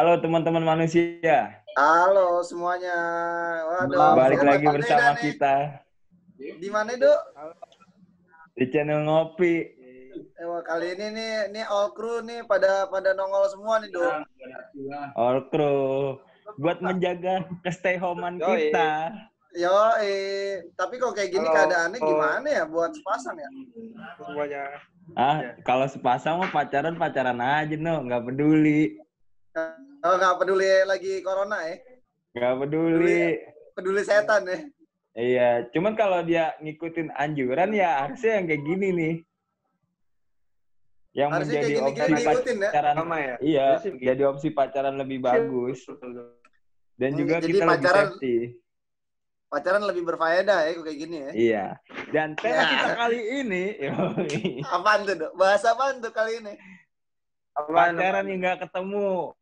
Halo teman-teman manusia. Halo semuanya. Waduh, balik lagi bersama nih. kita. Di mana, Dok? Di channel Ngopi. Eh, kali ini nih, nih all crew nih pada pada nongol semua nih, Dok. All crew buat menjaga kestay homean kita. Yo, eh, tapi kok kayak gini Halo. keadaannya gimana ya buat sepasang ya? Semuanya. Ah, ya. kalau sepasang mah pacaran pacaran aja no, nggak peduli. Oh, nggak peduli lagi corona ya? Nggak peduli. peduli. Peduli setan ya? Iya, cuman kalau dia ngikutin anjuran ya harusnya yang kayak gini nih. Yang harusnya menjadi gini, opsi gini, pacaran. Ya? ya? Iya, jadi opsi pacaran lebih bagus. Dan juga jadi kita pacaran, lebih safety pacaran lebih berfaedah ya kayak gini ya. Iya. Dan tema ya. kita kali ini, apaan tuh, Dok? Bahasa apaan tuh kali ini? Apaan, pacaran yang nggak ketemu.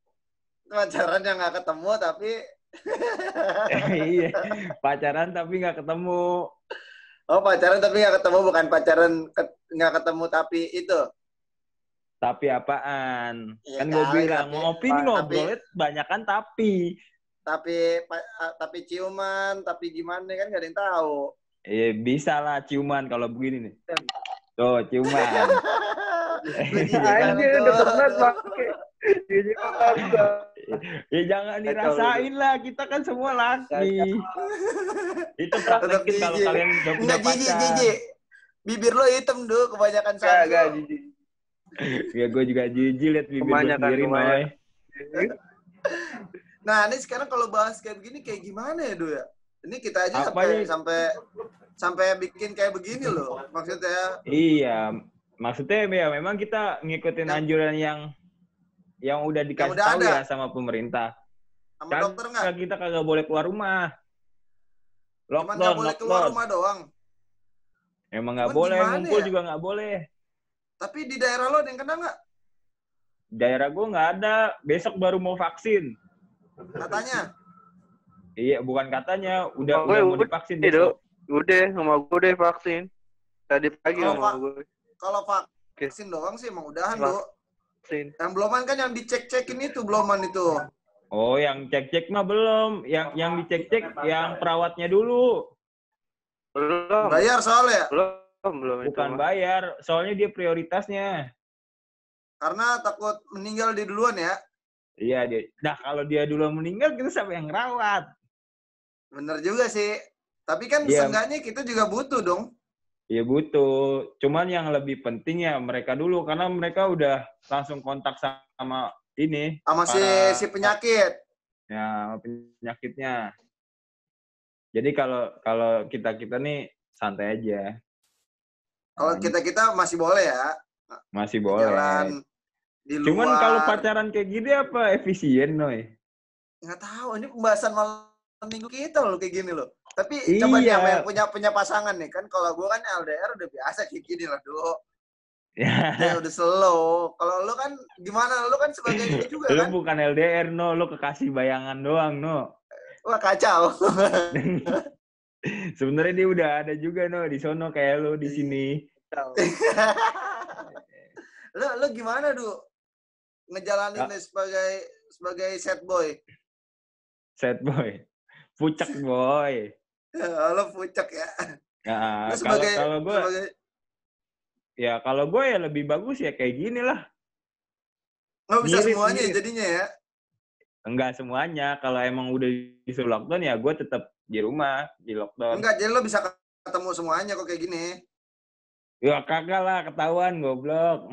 Pacaran yang nggak ketemu tapi iya, pacaran tapi nggak ketemu. Oh, pacaran tapi nggak ketemu bukan pacaran nggak ketemu tapi itu. Tapi apaan? Ya, kan gue bilang ngopi nih ngobrolnya banyak kan tapi. Tapi tapi ciuman tapi gimana kan gak ada yang tahu. Eh bisa lah ciuman kalau begini nih. Tuh ciuman. Anjir udah pernah ya jangan dirasain lah kita kan semua laki. Itu praktekin kalau kalian udah punya pacar. bibir lo hitam tuh kebanyakan sama gak jijik. Ya gue juga jijik liat bibir gue sendiri Noy Nah, ini sekarang kalau bahas kayak begini kayak gimana ya, Do ya? Ini kita aja sampai ya? sampai sampai bikin kayak begini loh. Maksudnya. Iya, maksudnya ya memang kita ngikutin anjuran yang yang udah dikasih yang udah tahu ada. ya sama pemerintah. Sama kan, dokter nggak? Kita kagak boleh keluar rumah. Lockdown, Cuman nggak boleh lockdown. keluar rumah doang. Emang nggak boleh, ngumpul ya? juga nggak boleh. Tapi di daerah lo ada yang kena nggak? Daerah gue nggak ada. Besok baru mau vaksin. Katanya. Iya, bukan katanya. Udah, udah mau divaksin. Udah, udah, sama gue udah vaksin. Tadi pagi sama gue. Kalau vaksin doang sih emang udahan, Bu. Vaksin. Yang beloman kan yang dicek-cekin itu, beloman itu. Oh, yang cek-cek mah belum. Yang yang dicek-cek yang perawatnya dulu. Belum. Bayar soalnya? Belum, belum. Bukan itu bayar, soalnya dia prioritasnya. Karena takut meninggal di duluan ya? Iya dia. Nah kalau dia dulu meninggal kita siapa yang rawat? Bener juga sih. Tapi kan ya. seenggaknya kita juga butuh dong. Iya butuh. Cuman yang lebih penting ya mereka dulu karena mereka udah langsung kontak sama ini. Sama si si penyakit. Ya penyakitnya. Jadi kalau kalau kita kita nih santai aja. Kalau nah, kita kita masih boleh ya. Masih boleh. Jalan di luar. Cuman kalau pacaran kayak gini apa efisien, Noy? Nggak tahu, ini pembahasan malam minggu kita loh kayak gini loh. Tapi iya. coba nih yang punya punya pasangan nih kan kalau gue kan LDR udah biasa kayak gini lah, Dok. Ya. ya udah slow. Kalau lo kan gimana? Lo kan sebagai ini juga lo kan? bukan LDR, no. Lo kekasih bayangan doang, no. Wah, kacau. Sebenarnya dia udah ada juga, no. Di sono kayak lo di sini. lo, lo gimana, Du? ngejalanin ya. sebagai sebagai set boy? Set boy. Pucak boy. Halo pucak ya. Nah, sebagai, kalau, gue sebagai... ya kalau gue ya lebih bagus ya kayak gini lah. Nggak bisa semuanya mirip. jadinya ya? Enggak semuanya. Kalau emang udah disuruh lockdown ya gue tetap di rumah di lockdown. Enggak, jadi lo bisa ketemu semuanya kok kayak gini. Ya kagak lah ketahuan goblok.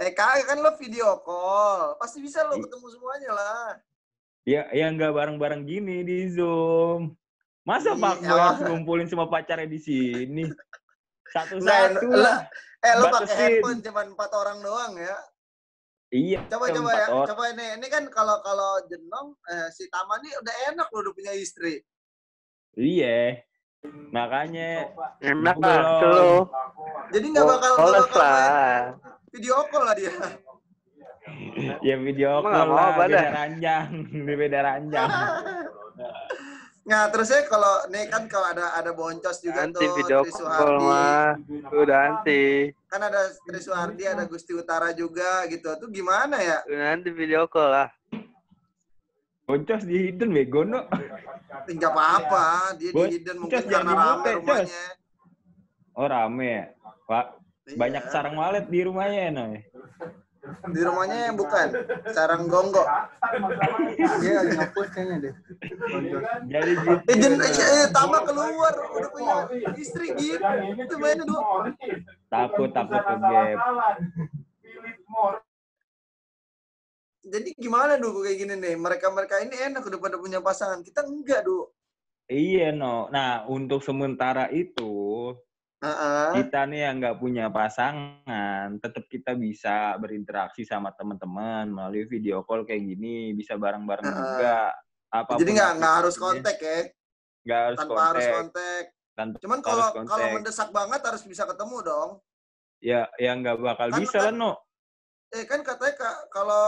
Eh kagak kan lo video call. Pasti bisa lo ketemu semuanya lah. Ya, ya nggak bareng-bareng gini di Zoom. Masa Pak gue harus ngumpulin semua pacarnya di sini? Satu-satu lah. Eh, lo pakai handphone cuma empat orang doang ya? Iya. Coba coba ya. Orang. Coba ini ini kan kalau kalau Jenong eh, si Tama nih udah enak lo udah punya istri. Iya. Makanya enak lah Jadi nggak bakal, oh, bakal video call lah dia. ya video call lah, beda ranjang, beda ranjang. Nah, terus ya kalau nih kan kalau ada ada boncos juga nanti tuh video call mah udah nanti. Kan ada Trisuhardi, ada Gusti Utara juga gitu. Tuh gimana ya? Nanti video call lah. Boncos di hidden bego no. Enggak apa-apa, dia di hidden mungkin karena rame rumahnya. Oh rame ya. Pak, banyak Iya. sarang walet di rumahnya no. Di rumahnya yang bukan sarang gonggok. Dia lagi ngapus kayaknya deh. Jadi gitu. Eh, jen, eh, eh, tambah keluar udah punya istri gitu. Itu mainnya dulu. Takut takut ke gap. Jadi gimana dulu kayak gini nih? Mereka-mereka ini enak udah pada punya pasangan. Kita enggak, Du. Iya no. Nah untuk sementara itu Heeh. kita nih yang nggak punya pasangan, tetap kita bisa berinteraksi sama teman-teman melalui video call kayak gini, bisa bareng-bareng Heeh. juga. Apa pun Jadi nggak nggak harus kontak ya. nggak harus Tanpa kontak. harus kontak. Tanpa Cuman kalau kalau mendesak banget harus bisa ketemu dong. Ya, ya nggak bakal Kan- bisa lah no. Eh kan katanya ka- kalau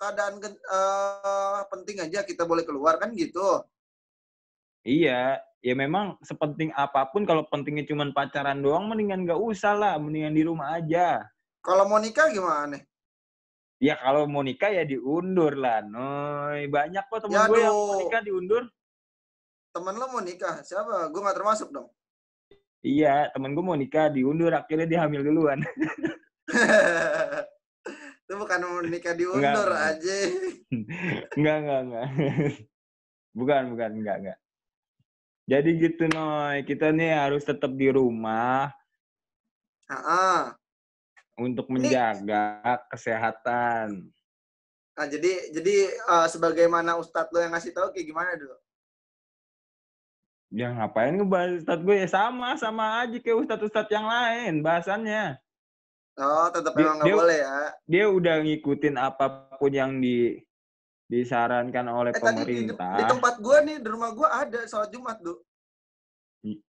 keadaan eh, penting aja kita boleh keluar kan gitu. Iya, ya memang sepenting apa pun kalau pentingnya cuma pacaran doang, mendingan nggak usah lah, mendingan di rumah aja. Kalau mau nikah gimana? Ya kalau mau nikah ya diundur lah, noy. Banyak kok temen Ya, gue yang mau nikah diundur. Temen lo mau nikah? Siapa? Gue nggak termasuk dong. Iya, temen gue mau nikah diundur, akhirnya dia hamil duluan. Itu bukan mau nikah diundur Enggak. aja. enggak, enggak, enggak. bukan, bukan, enggak, enggak. Jadi gitu, Noy. Kita nih harus tetap di rumah Ah, untuk menjaga kesehatan. Nah, jadi jadi eh, sebagaimana Ustadz lo yang ngasih tahu kayak gimana dulu? Ya ngapain ngebahas Ustadz gue? Ya sama, sama aja kayak Ustadz-Ustadz yang lain bahasannya. Oh, tetap Dia- memang nggak boleh ya. Dia udah ngikutin apa pun yang di disarankan oleh Eh tadi di, pemerintah. di tempat gua nih, di rumah gua ada sholat Jumat, Du.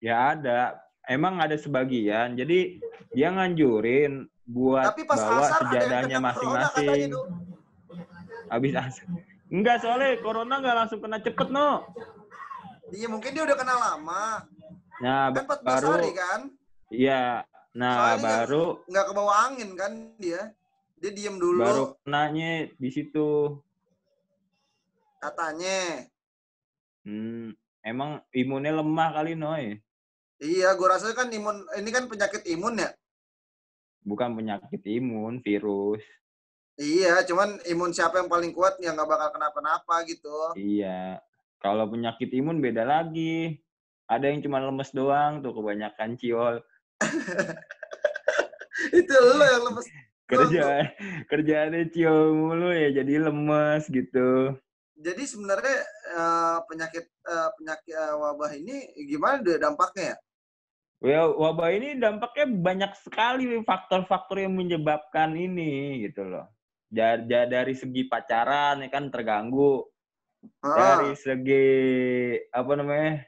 Ya ada. Emang ada sebagian. Jadi dia nganjurin buat Tapi pas bawa sejadahnya kena masing-masing. Habis asar. Enggak, soalnya corona nggak langsung kena cepet, no. Iya, mungkin dia udah kenal lama. Nah, Kan 14 baru, hari kan? iya. Nah, Soalnya baru, Nggak ke bawah angin kan dia. Dia diem dulu baru kenanya di situ. Katanya. Hmm, emang imunnya lemah kali, Noy. Iya, gua rasa kan imun ini kan penyakit imun ya. Bukan penyakit imun, virus. Iya, cuman imun siapa yang paling kuat yang nggak bakal kenapa-napa gitu. Iya. Kalau penyakit imun beda lagi. Ada yang cuma lemes doang tuh kebanyakan ciol. Itu lo yang lemes. Kerja kerjaannya ciol mulu ya jadi lemes gitu. Jadi sebenarnya eh, penyakit eh, penyakit eh, wabah ini gimana dampaknya ya? Ya, wabah ini dampaknya banyak sekali faktor-faktor yang menyebabkan ini gitu loh. Ja- Dari segi pacaran ya kan terganggu, Ah, dari segi apa namanya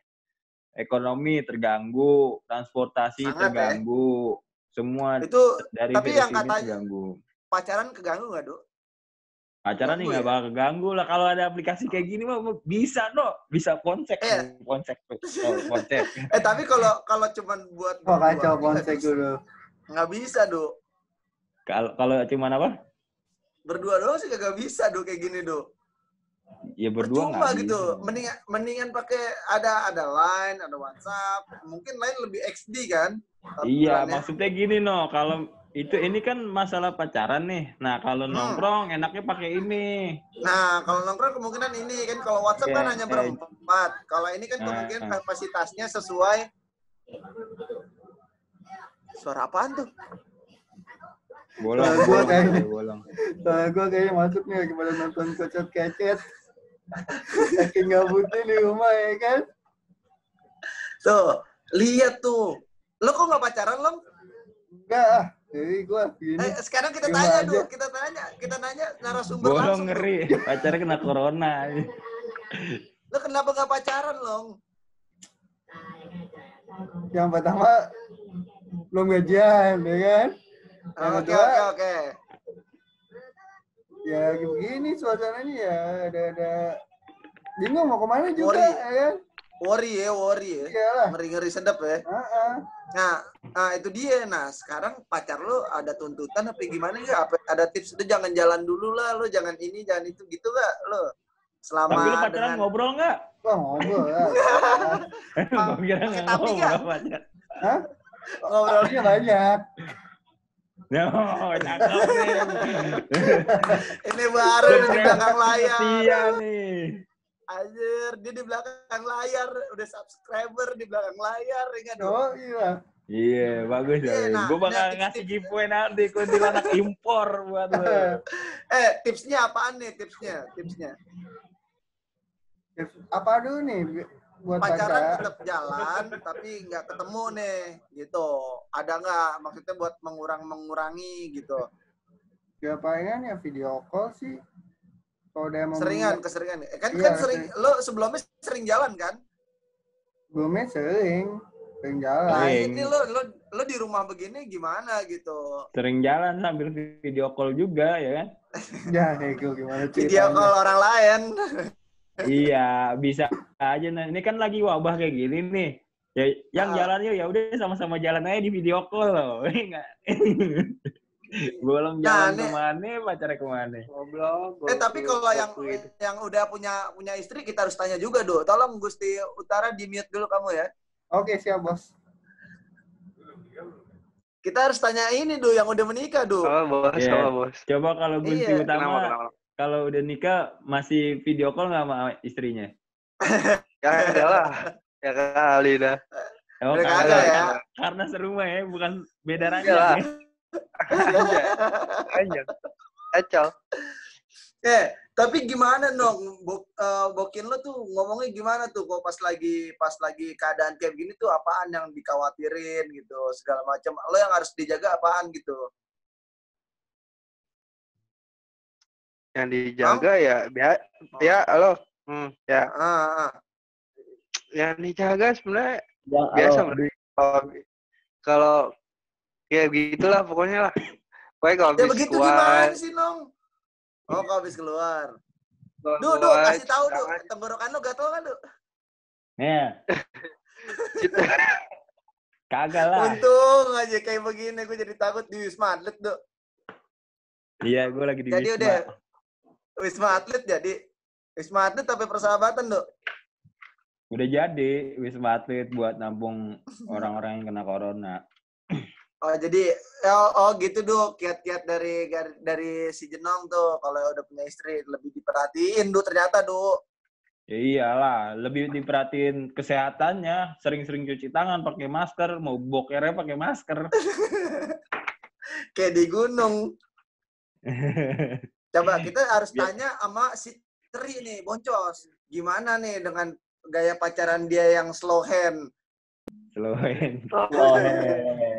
ekonomi terganggu, transportasi Sangat, ya. terganggu, semua itu dari tapi yang katanya- terganggu. pacaran keganggu nggak, Dok? Pacaran nih Ganggu nggak ya? bakal keganggu lah kalau ada aplikasi kayak gini mah bisa no, bisa konsep, Iya. konsep, oh, konsep. Eh tapi kalau kalau cuman buat Oh kacau konsep bisa. dulu. Nggak bisa, Dok. Kalau kalau cuman apa? Berdua doang sih kagak bisa, Dok, kayak gini, Dok. Ya berdua Percuma nggak gitu. bisa. Mendingan mendingan pakai ada ada Line, ada WhatsApp. Mungkin Line lebih XD kan? Iya, maksudnya gini no, kalau itu ini kan masalah pacaran nih. Nah, kalau Hmm. nongkrong enaknya pakai ini. Nah, kalau nongkrong kemungkinan ini kan kalau WhatsApp kan Iya, hanya eh. berempat. Kalau ini kan Nah. kemungkinan kapasitasnya sesuai Suara apaan tuh? Bolong, gua bolong, kayaknya- bolong. Soalnya gue kayaknya masuk nih lagi pada nonton kocet kecet. Saking gabutnya di rumah ya kan. Tuh, lihat tuh. Lo kok nggak pacaran, Long? Enggak ah. Jadi gue gini. Eh, sekarang kita Gimana tanya, aja? Du. Kita tanya, kita nanya narasumber Bolong langsung. Ngeri. Pacarnya kena corona. Lo kenapa nggak pacaran, Long? Yang pertama belum gajian ya kan. Yang Oke, kedua, oke, oke. ya begini suasananya ya ada ada bingung mau ke mana juga Worry. ya kan. Worry ya, worry ya. Iyalah. Ngeri-ngeri sedap ya. Ah. Nah, nah, itu dia. Nah, sekarang pacar lo ada tuntutan apa gimana nggak? Apa ada tips itu jangan jalan dulu lah, lo jangan ini, jangan itu gitu nggak lo? Selama Tapi lu pacaran dengan- ngobrol nggak? Wah ngobrol ya. Pakai nggak tapi nggak? Hah? ngobrol Ngobrolnya banyak. Oh, cakep nih. ini baru di belakang layar. Iya nih. Anjir, dia di belakang layar, udah subscriber di belakang layar, ingat dong. Oh iya. Iya, bagus Iya, ya. nah, Gue bakal nah, ngasih tips- giveaway nanti kuntilanak impor buat lo. Eh, tipsnya apaan nih tipsnya? Tipsnya. Tips Apa dulu nih buat Pacaran pacaran? tetap jalan, tapi nggak ketemu nih, gitu. Ada nggak? Maksudnya buat mengurang mengurangi gitu. Ya palingan ya video call sih. Kalau udah emang Seringan, keseringan. Eh, kan Iya, kan sering, lo sebelumnya sering jalan kan? Belumnya sering. Sering jalan. Nah, Sering. ini lo lo lo di rumah begini gimana gitu? Sering jalan sambil video call juga ya kan? Ya, Ego gimana Video ceritanya? call orang lain. iya, bisa aja. Nah, ini kan lagi wabah kayak gini nih. Ya, yang Ah. jalan yuk ya udah sama-sama jalan aja di video call loh. Belum Nah, jalan nih- ke mana, pacarnya ke mana. Goblok. Eh tapi kalau yang itu. yang udah punya punya istri kita harus tanya juga, Do. Tolong Gusti Utara di mute dulu kamu ya. Oke, siap, Bos. Kita harus tanya ini, Do, yang udah menikah, Do. Sama bos, Iya. sama bos. Coba kalau Gusti Iya. Utama, Kenapa, kenapa? kalau udah nikah masih video call nggak sama istrinya? Ya enggak lah. Ya kali dah. Oh, Udah karena, kagak ya. karena serumah ya, bukan beda ranjang Iyalah. ya. Aja. Aja. Kacau. Eh, tapi gimana dong, Bo, eh, Bokin lo tuh ngomongnya gimana tuh kok pas lagi pas lagi keadaan kayak gini tuh apaan yang dikhawatirin gitu, segala macam. Lo yang harus dijaga apaan gitu. Yang dijaga ya biar ya halo. Hmm, ya. Ah, ah. Yang dijaga sebenarnya Ya, biasa kalau ya gitulah pokoknya lah. Pokoknya kalau Ya habis begitu kuat, gimana sih, Nong? Oh, kalau habis keluar. kalau Du, kasih tahu, Du. Tenggorokan lo gatel kan, Du? Ya, gitu. kagak lah. Untung aja kayak begini, gue jadi takut di Wisma Atlet, Du. Iya, gue lagi di Jadi Wisma. udah Wisma Atlet jadi Wisma Atlet tapi persahabatan, Du. Udah jadi Wisma Atlet buat nampung orang-orang yang kena corona. Oh, jadi oh, oh gitu, Du. Kiat-kiat dari dari si Jenong tuh kalau udah punya istri lebih diperhatiin, Du, ternyata, Du. Ya iyalah, lebih diperhatiin kesehatannya, sering-sering cuci tangan pakai masker, mau bokernya pakai masker. Kayak di gunung. Coba kita harus Biar- tanya sama si Tri nih, Boncos. Gimana nih dengan gaya pacaran dia yang slow hand? Slowen. Oh,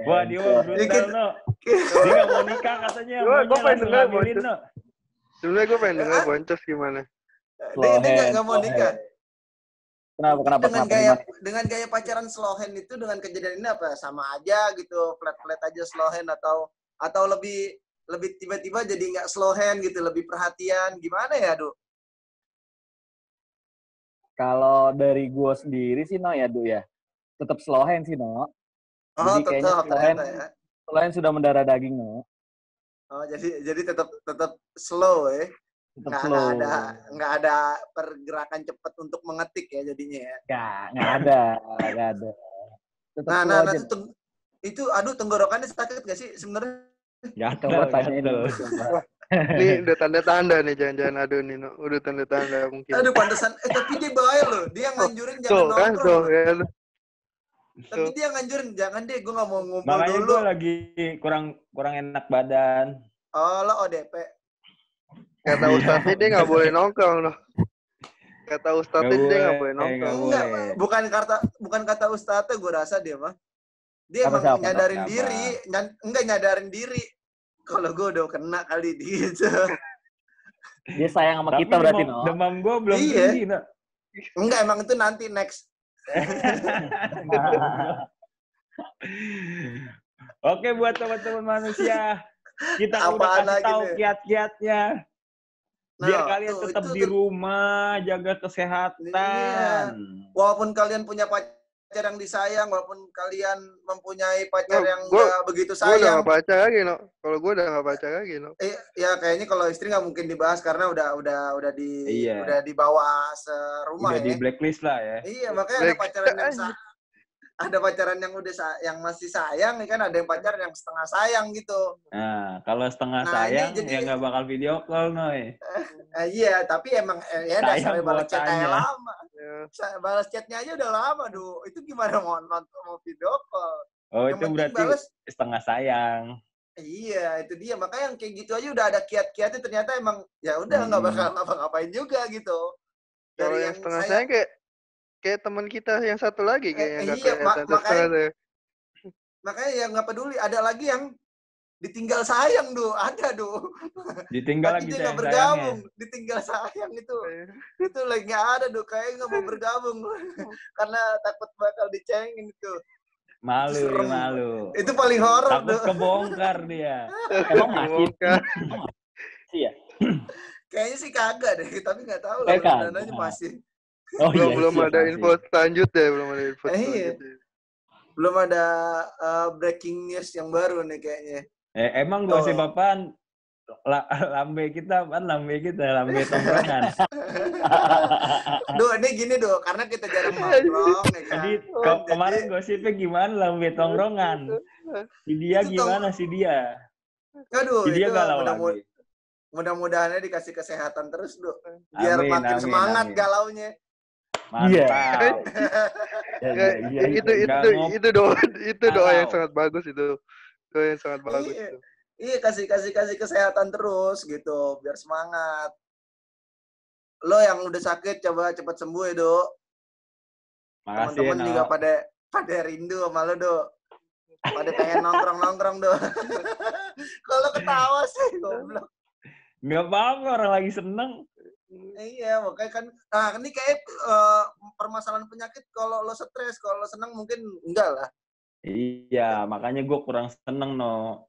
Wah, dia mau brutal, no. Dia nggak mau nikah katanya. Gua- maunya gua pengen dengar, hamilin, Bocor. no. Sebenarnya gue pengen dengar Ah? boncos gimana. Dia, dia mau nikah. Kenapa kenapa dengan kenapa? gaya gimana? dengan gaya pacaran slow hand itu dengan kejadian ini apa sama aja gitu flat flat aja slow hand atau atau lebih lebih tiba-tiba jadi nggak slow hand gitu lebih perhatian gimana ya Du? Kalau dari gue sendiri sih no ya Du ya. Tetap slow hand sih no. Oh Jadi kayaknya tetap ternyata hand- ya. Hand sudah mendarah daging no. Oh jadi jadi tetap tetap slow ya. Tetap Nggak, slow. nggak ada nggak ada pergerakan cepat untuk mengetik ya jadinya ya. Nggak, nggak ada, nggak ada. Tetap Nah slow nah, nah aja. itu, itu aduh tenggorokannya sakit gak sih sebenarnya? Gatel, Coba gatel. dulu. Ini udah tanda-tanda nih jangan-jangan aduh Nino. Udah tanda-tanda mungkin. Aduh pantesan eh tapi dia baik loh. Dia nganjurin jangan Tuh kan nongkrong. ya. Tapi dia nganjurin jangan deh gue nggak mau ngumpul Makanya dulu. gue lagi kurang kurang enak badan. Oh lo ODP. Kata Ustadznya dia nggak boleh nongkrong loh. Kata Ustadznya Nggak dia nggak boleh, nongkrong. nggak Enggak, bukan kata bukan kata Ustadznya gue rasa dia mah. Dia Kata emang siapa? nyadarin Kata diri, enggak nyadarin diri. Kalau gue udah kena kali gitu. Dia sayang sama Tapi kita berarti demam, no. demam gue belum Iya. tinggi, no. Enggak emang itu nanti next. Oke buat teman-teman manusia, kita udah kasih tahu kiat-kiatnya. Biar Nah, kalian tuh, tetap itu di rumah, jaga kesehatan. Walaupun kalian punya pacar pacar yang disayang walaupun kalian mempunyai pacar No, yang gua- nggak begitu Gue udah sayang gak pacar lagi, no. Kalau gue udah gak pacar lagi, no. eh, ya kayaknya kalau istri nggak mungkin dibahas karena udah udah udah di Iya. udah dibawa serumah Udah ya di blacklist lah ya. iya makanya ada Black- pacaran yang sa- ada pacaran yang udah sa- yang masih sayang ya kan ada yang pacaran yang setengah sayang gitu Nah, kalau setengah Nah, sayang jadi- ya nggak bakal video call, Noy. Eh, iya tapi emang eh, ya Sayang dasarnya balas chat buatannya. kayak lama Ya. Balas chatnya aja udah lama duh itu gimana mau nonton mau video call Oh, yang itu berarti balas setengah sayang. Iya, itu dia. Makanya yang kayak gitu aja udah ada kiat-kiatnya ternyata emang ya udah nggak Hmm. bakal ngapa-ngapain juga gitu. Dari yang setengah saya- sayang kayak kayak teman kita yang satu lagi kayak Eh, yang iya, ma- makanya- makanya yang nggak peduli. Ada lagi yang ditinggal sayang duh, ada duh. Ditinggal lagi dia nggak bergabung, ditinggal sayang itu. Iya. Itu lagi nggak ada duh, kayak nggak mau bergabung karena takut bakal dicengin itu. Malu, Serem. malu. Itu paling horor Takut duh. kebongkar dia. Emang masih sih ya? Kayaknya sih kagak deh, tapi nggak tahu Eh, lah. kagak. mudah-mudahan masih. Oh belum iya, belum siap, ada masih. info selanjutnya, belum ada info Eh, iya. Belum ada uh, breaking news yang baru nih kayaknya. Eh, emang Oh. gosip apaan? La- lambe kita apaan lambe kita? Lambe tongkrongan. Duh, ini gini duh, karena kita jarang nongkrong ya kan. Jadi Oh, ke- jadi- kemarin gosipnya gimana lambe tongkrongan? Si dia Itu gimana si dia? Aduh, Si dia itu galau mudah lagi. mudah-mudahannya dikasih kesehatan terus, Duh. Biar Amin, makin amin, semangat amin. galaunya. Iya. Mantap. Ya, Ya, iya, iya, itu iya. itu itu doa itu doa yang sangat bagus itu. Doa yang sangat bagus Iya. itu. Iya, kasih kasih kasih kesehatan terus gitu, biar semangat. Lo yang udah sakit coba cepat sembuh ya, Dok. Makasih ya, Teman-teman juga No. pada pada rindu sama lo, Dok. Pada pengen nongkrong-nongkrong, Dok. Kalau ketawa sih, goblok. Nggak apa-apa, orang lagi seneng. Iya, makanya kan nah ini kayak eh, permasalahan penyakit kalau lo stres, kalau lo senang mungkin enggak lah. Iya, makanya gue kurang seneng, No.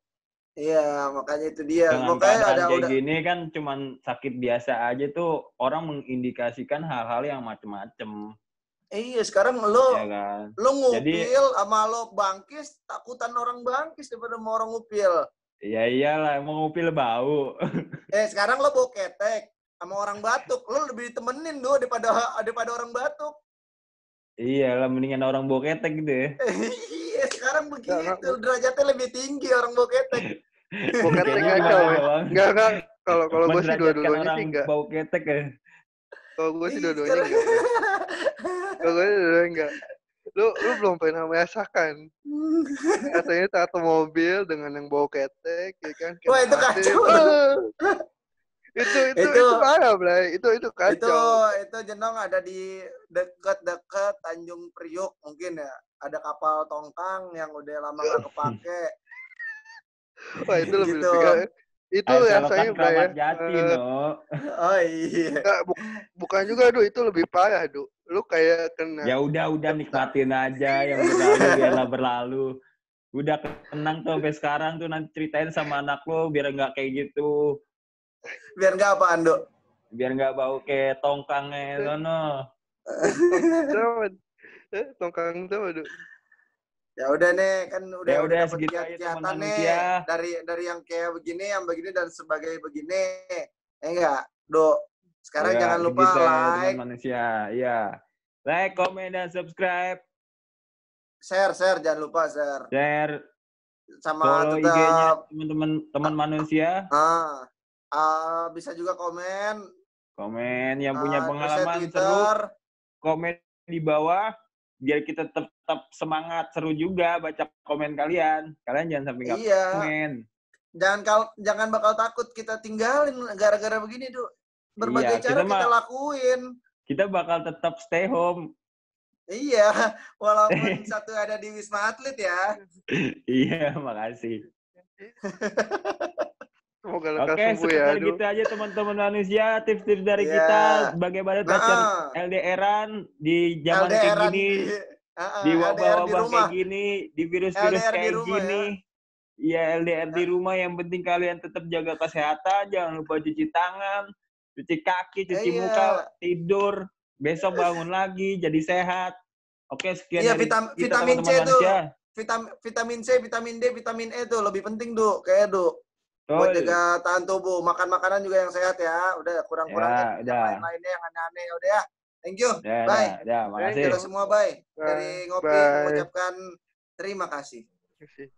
Iya, makanya itu dia. Dengan Makanya ada kayak udah gini kan cuman sakit biasa aja tuh orang mengindikasikan hal-hal yang macem-macem. Iya, sekarang lo ya kan? lo ngupil Jadi- sama lo bangkis, takutan orang bangkis daripada mau orang ngupil. Ya iyalah, emang ngupil bau. Eh, sekarang lo bawa ketek sama orang batuk, lo lebih ditemenin do daripada daripada orang batuk. Iya lah, mendingan orang bawa ketek gitu ya. iya, sekarang begitu. Derajatnya lebih tinggi orang bawa ketek. Mau ketek Kayaknya kacau ya. Enggak enggak kalau kalau gue sih dua-duanya sih enggak. bau ketek ya. Kalau gue sih dua-duanya enggak. Kalau gue dua-duanya enggak. Lu lu belum pernah merasakan katanya satu mobil dengan yang bawa ketek ya kan Wah, itu AC. kacau. Itu itu itu, Itu- parah Blay itu itu itu kacau itu jenong ada di dekat-dekat Tanjung Priok mungkin ya ada kapal tongkang yang udah lama nggak kepake wah itu lebih Gitu. lebih itu Air rasanya Blay ya keramat jati, Eh, no. oh iya bu- bukan juga Du itu lebih parah Du lu kayak kena Ya udah, udah nikmatin aja yang berlalu, biarlah berlalu. Udah tenang tuh sampai sekarang tuh nanti ceritain sama anak lo biar nggak kayak gitu. Biar nggak apaan dok Biar nggak bau kayak tongkangnya sono. Eh, tongkang sama Du ya udah nih kan udah Ya udah, dapet segitu aja, kiat-kiatan teman nih dari dari yang kayak begini yang begini dan sebagai begini. Eh enggak dok sekarang Ya, jangan lupa segitu ya, like. teman manusia. Iya. Like, komen, dan subscribe. share share. Jangan lupa share. Share, sama follow tetap teman-teman teman manusia. ah ah, bisa juga komen Komen yang punya ah, bisa pengalaman seru, komen di bawah biar kita tetap, tetap semangat seru juga baca komen kalian. Kalian jangan sampai nggak iya komen. jangan kal jangan bakal takut kita tinggalin gara-gara begini tuh berbagai Iya, cara kita kita, lakuin Kita bakal tetap stay home. iya walaupun satu ada di wisma atlet ya iya, makasih. semoga lekas Oke, sembuh ya Du gitu aja teman-teman manusia. Tips-tips dari Iya. kita bagaimana pacar nah LDRan di zaman kayak LDR-an gini, di, Ah, ah, di LDR wabah-wabah kayak gini, di virus-virus LDR di kayak rumah, gini. Iya, LDR di rumah yang penting kalian tetap jaga kesehatan, jangan lupa cuci tangan, cuci kaki, cuci Iya. muka, tidur, besok bangun lagi jadi sehat. Oke, sekian Iya, dari vitam- kita vitamin C teman-teman tuh. manusia. Vitamin vitamin C, vitamin D, vitamin E tuh lebih penting, Du. Kayak Du. Buat jaga tahan tubuh. Makan makanan juga yang sehat ya. Udah kurang-kurangin Ya, yang udah. lain-lainnya yang aneh-aneh. Udah ya. Thank you. Ya, Bye. ya, ya, makasih. Kita semua bye. Bye. Dari ngopi Bye. mengucapkan terima kasih. Kasih.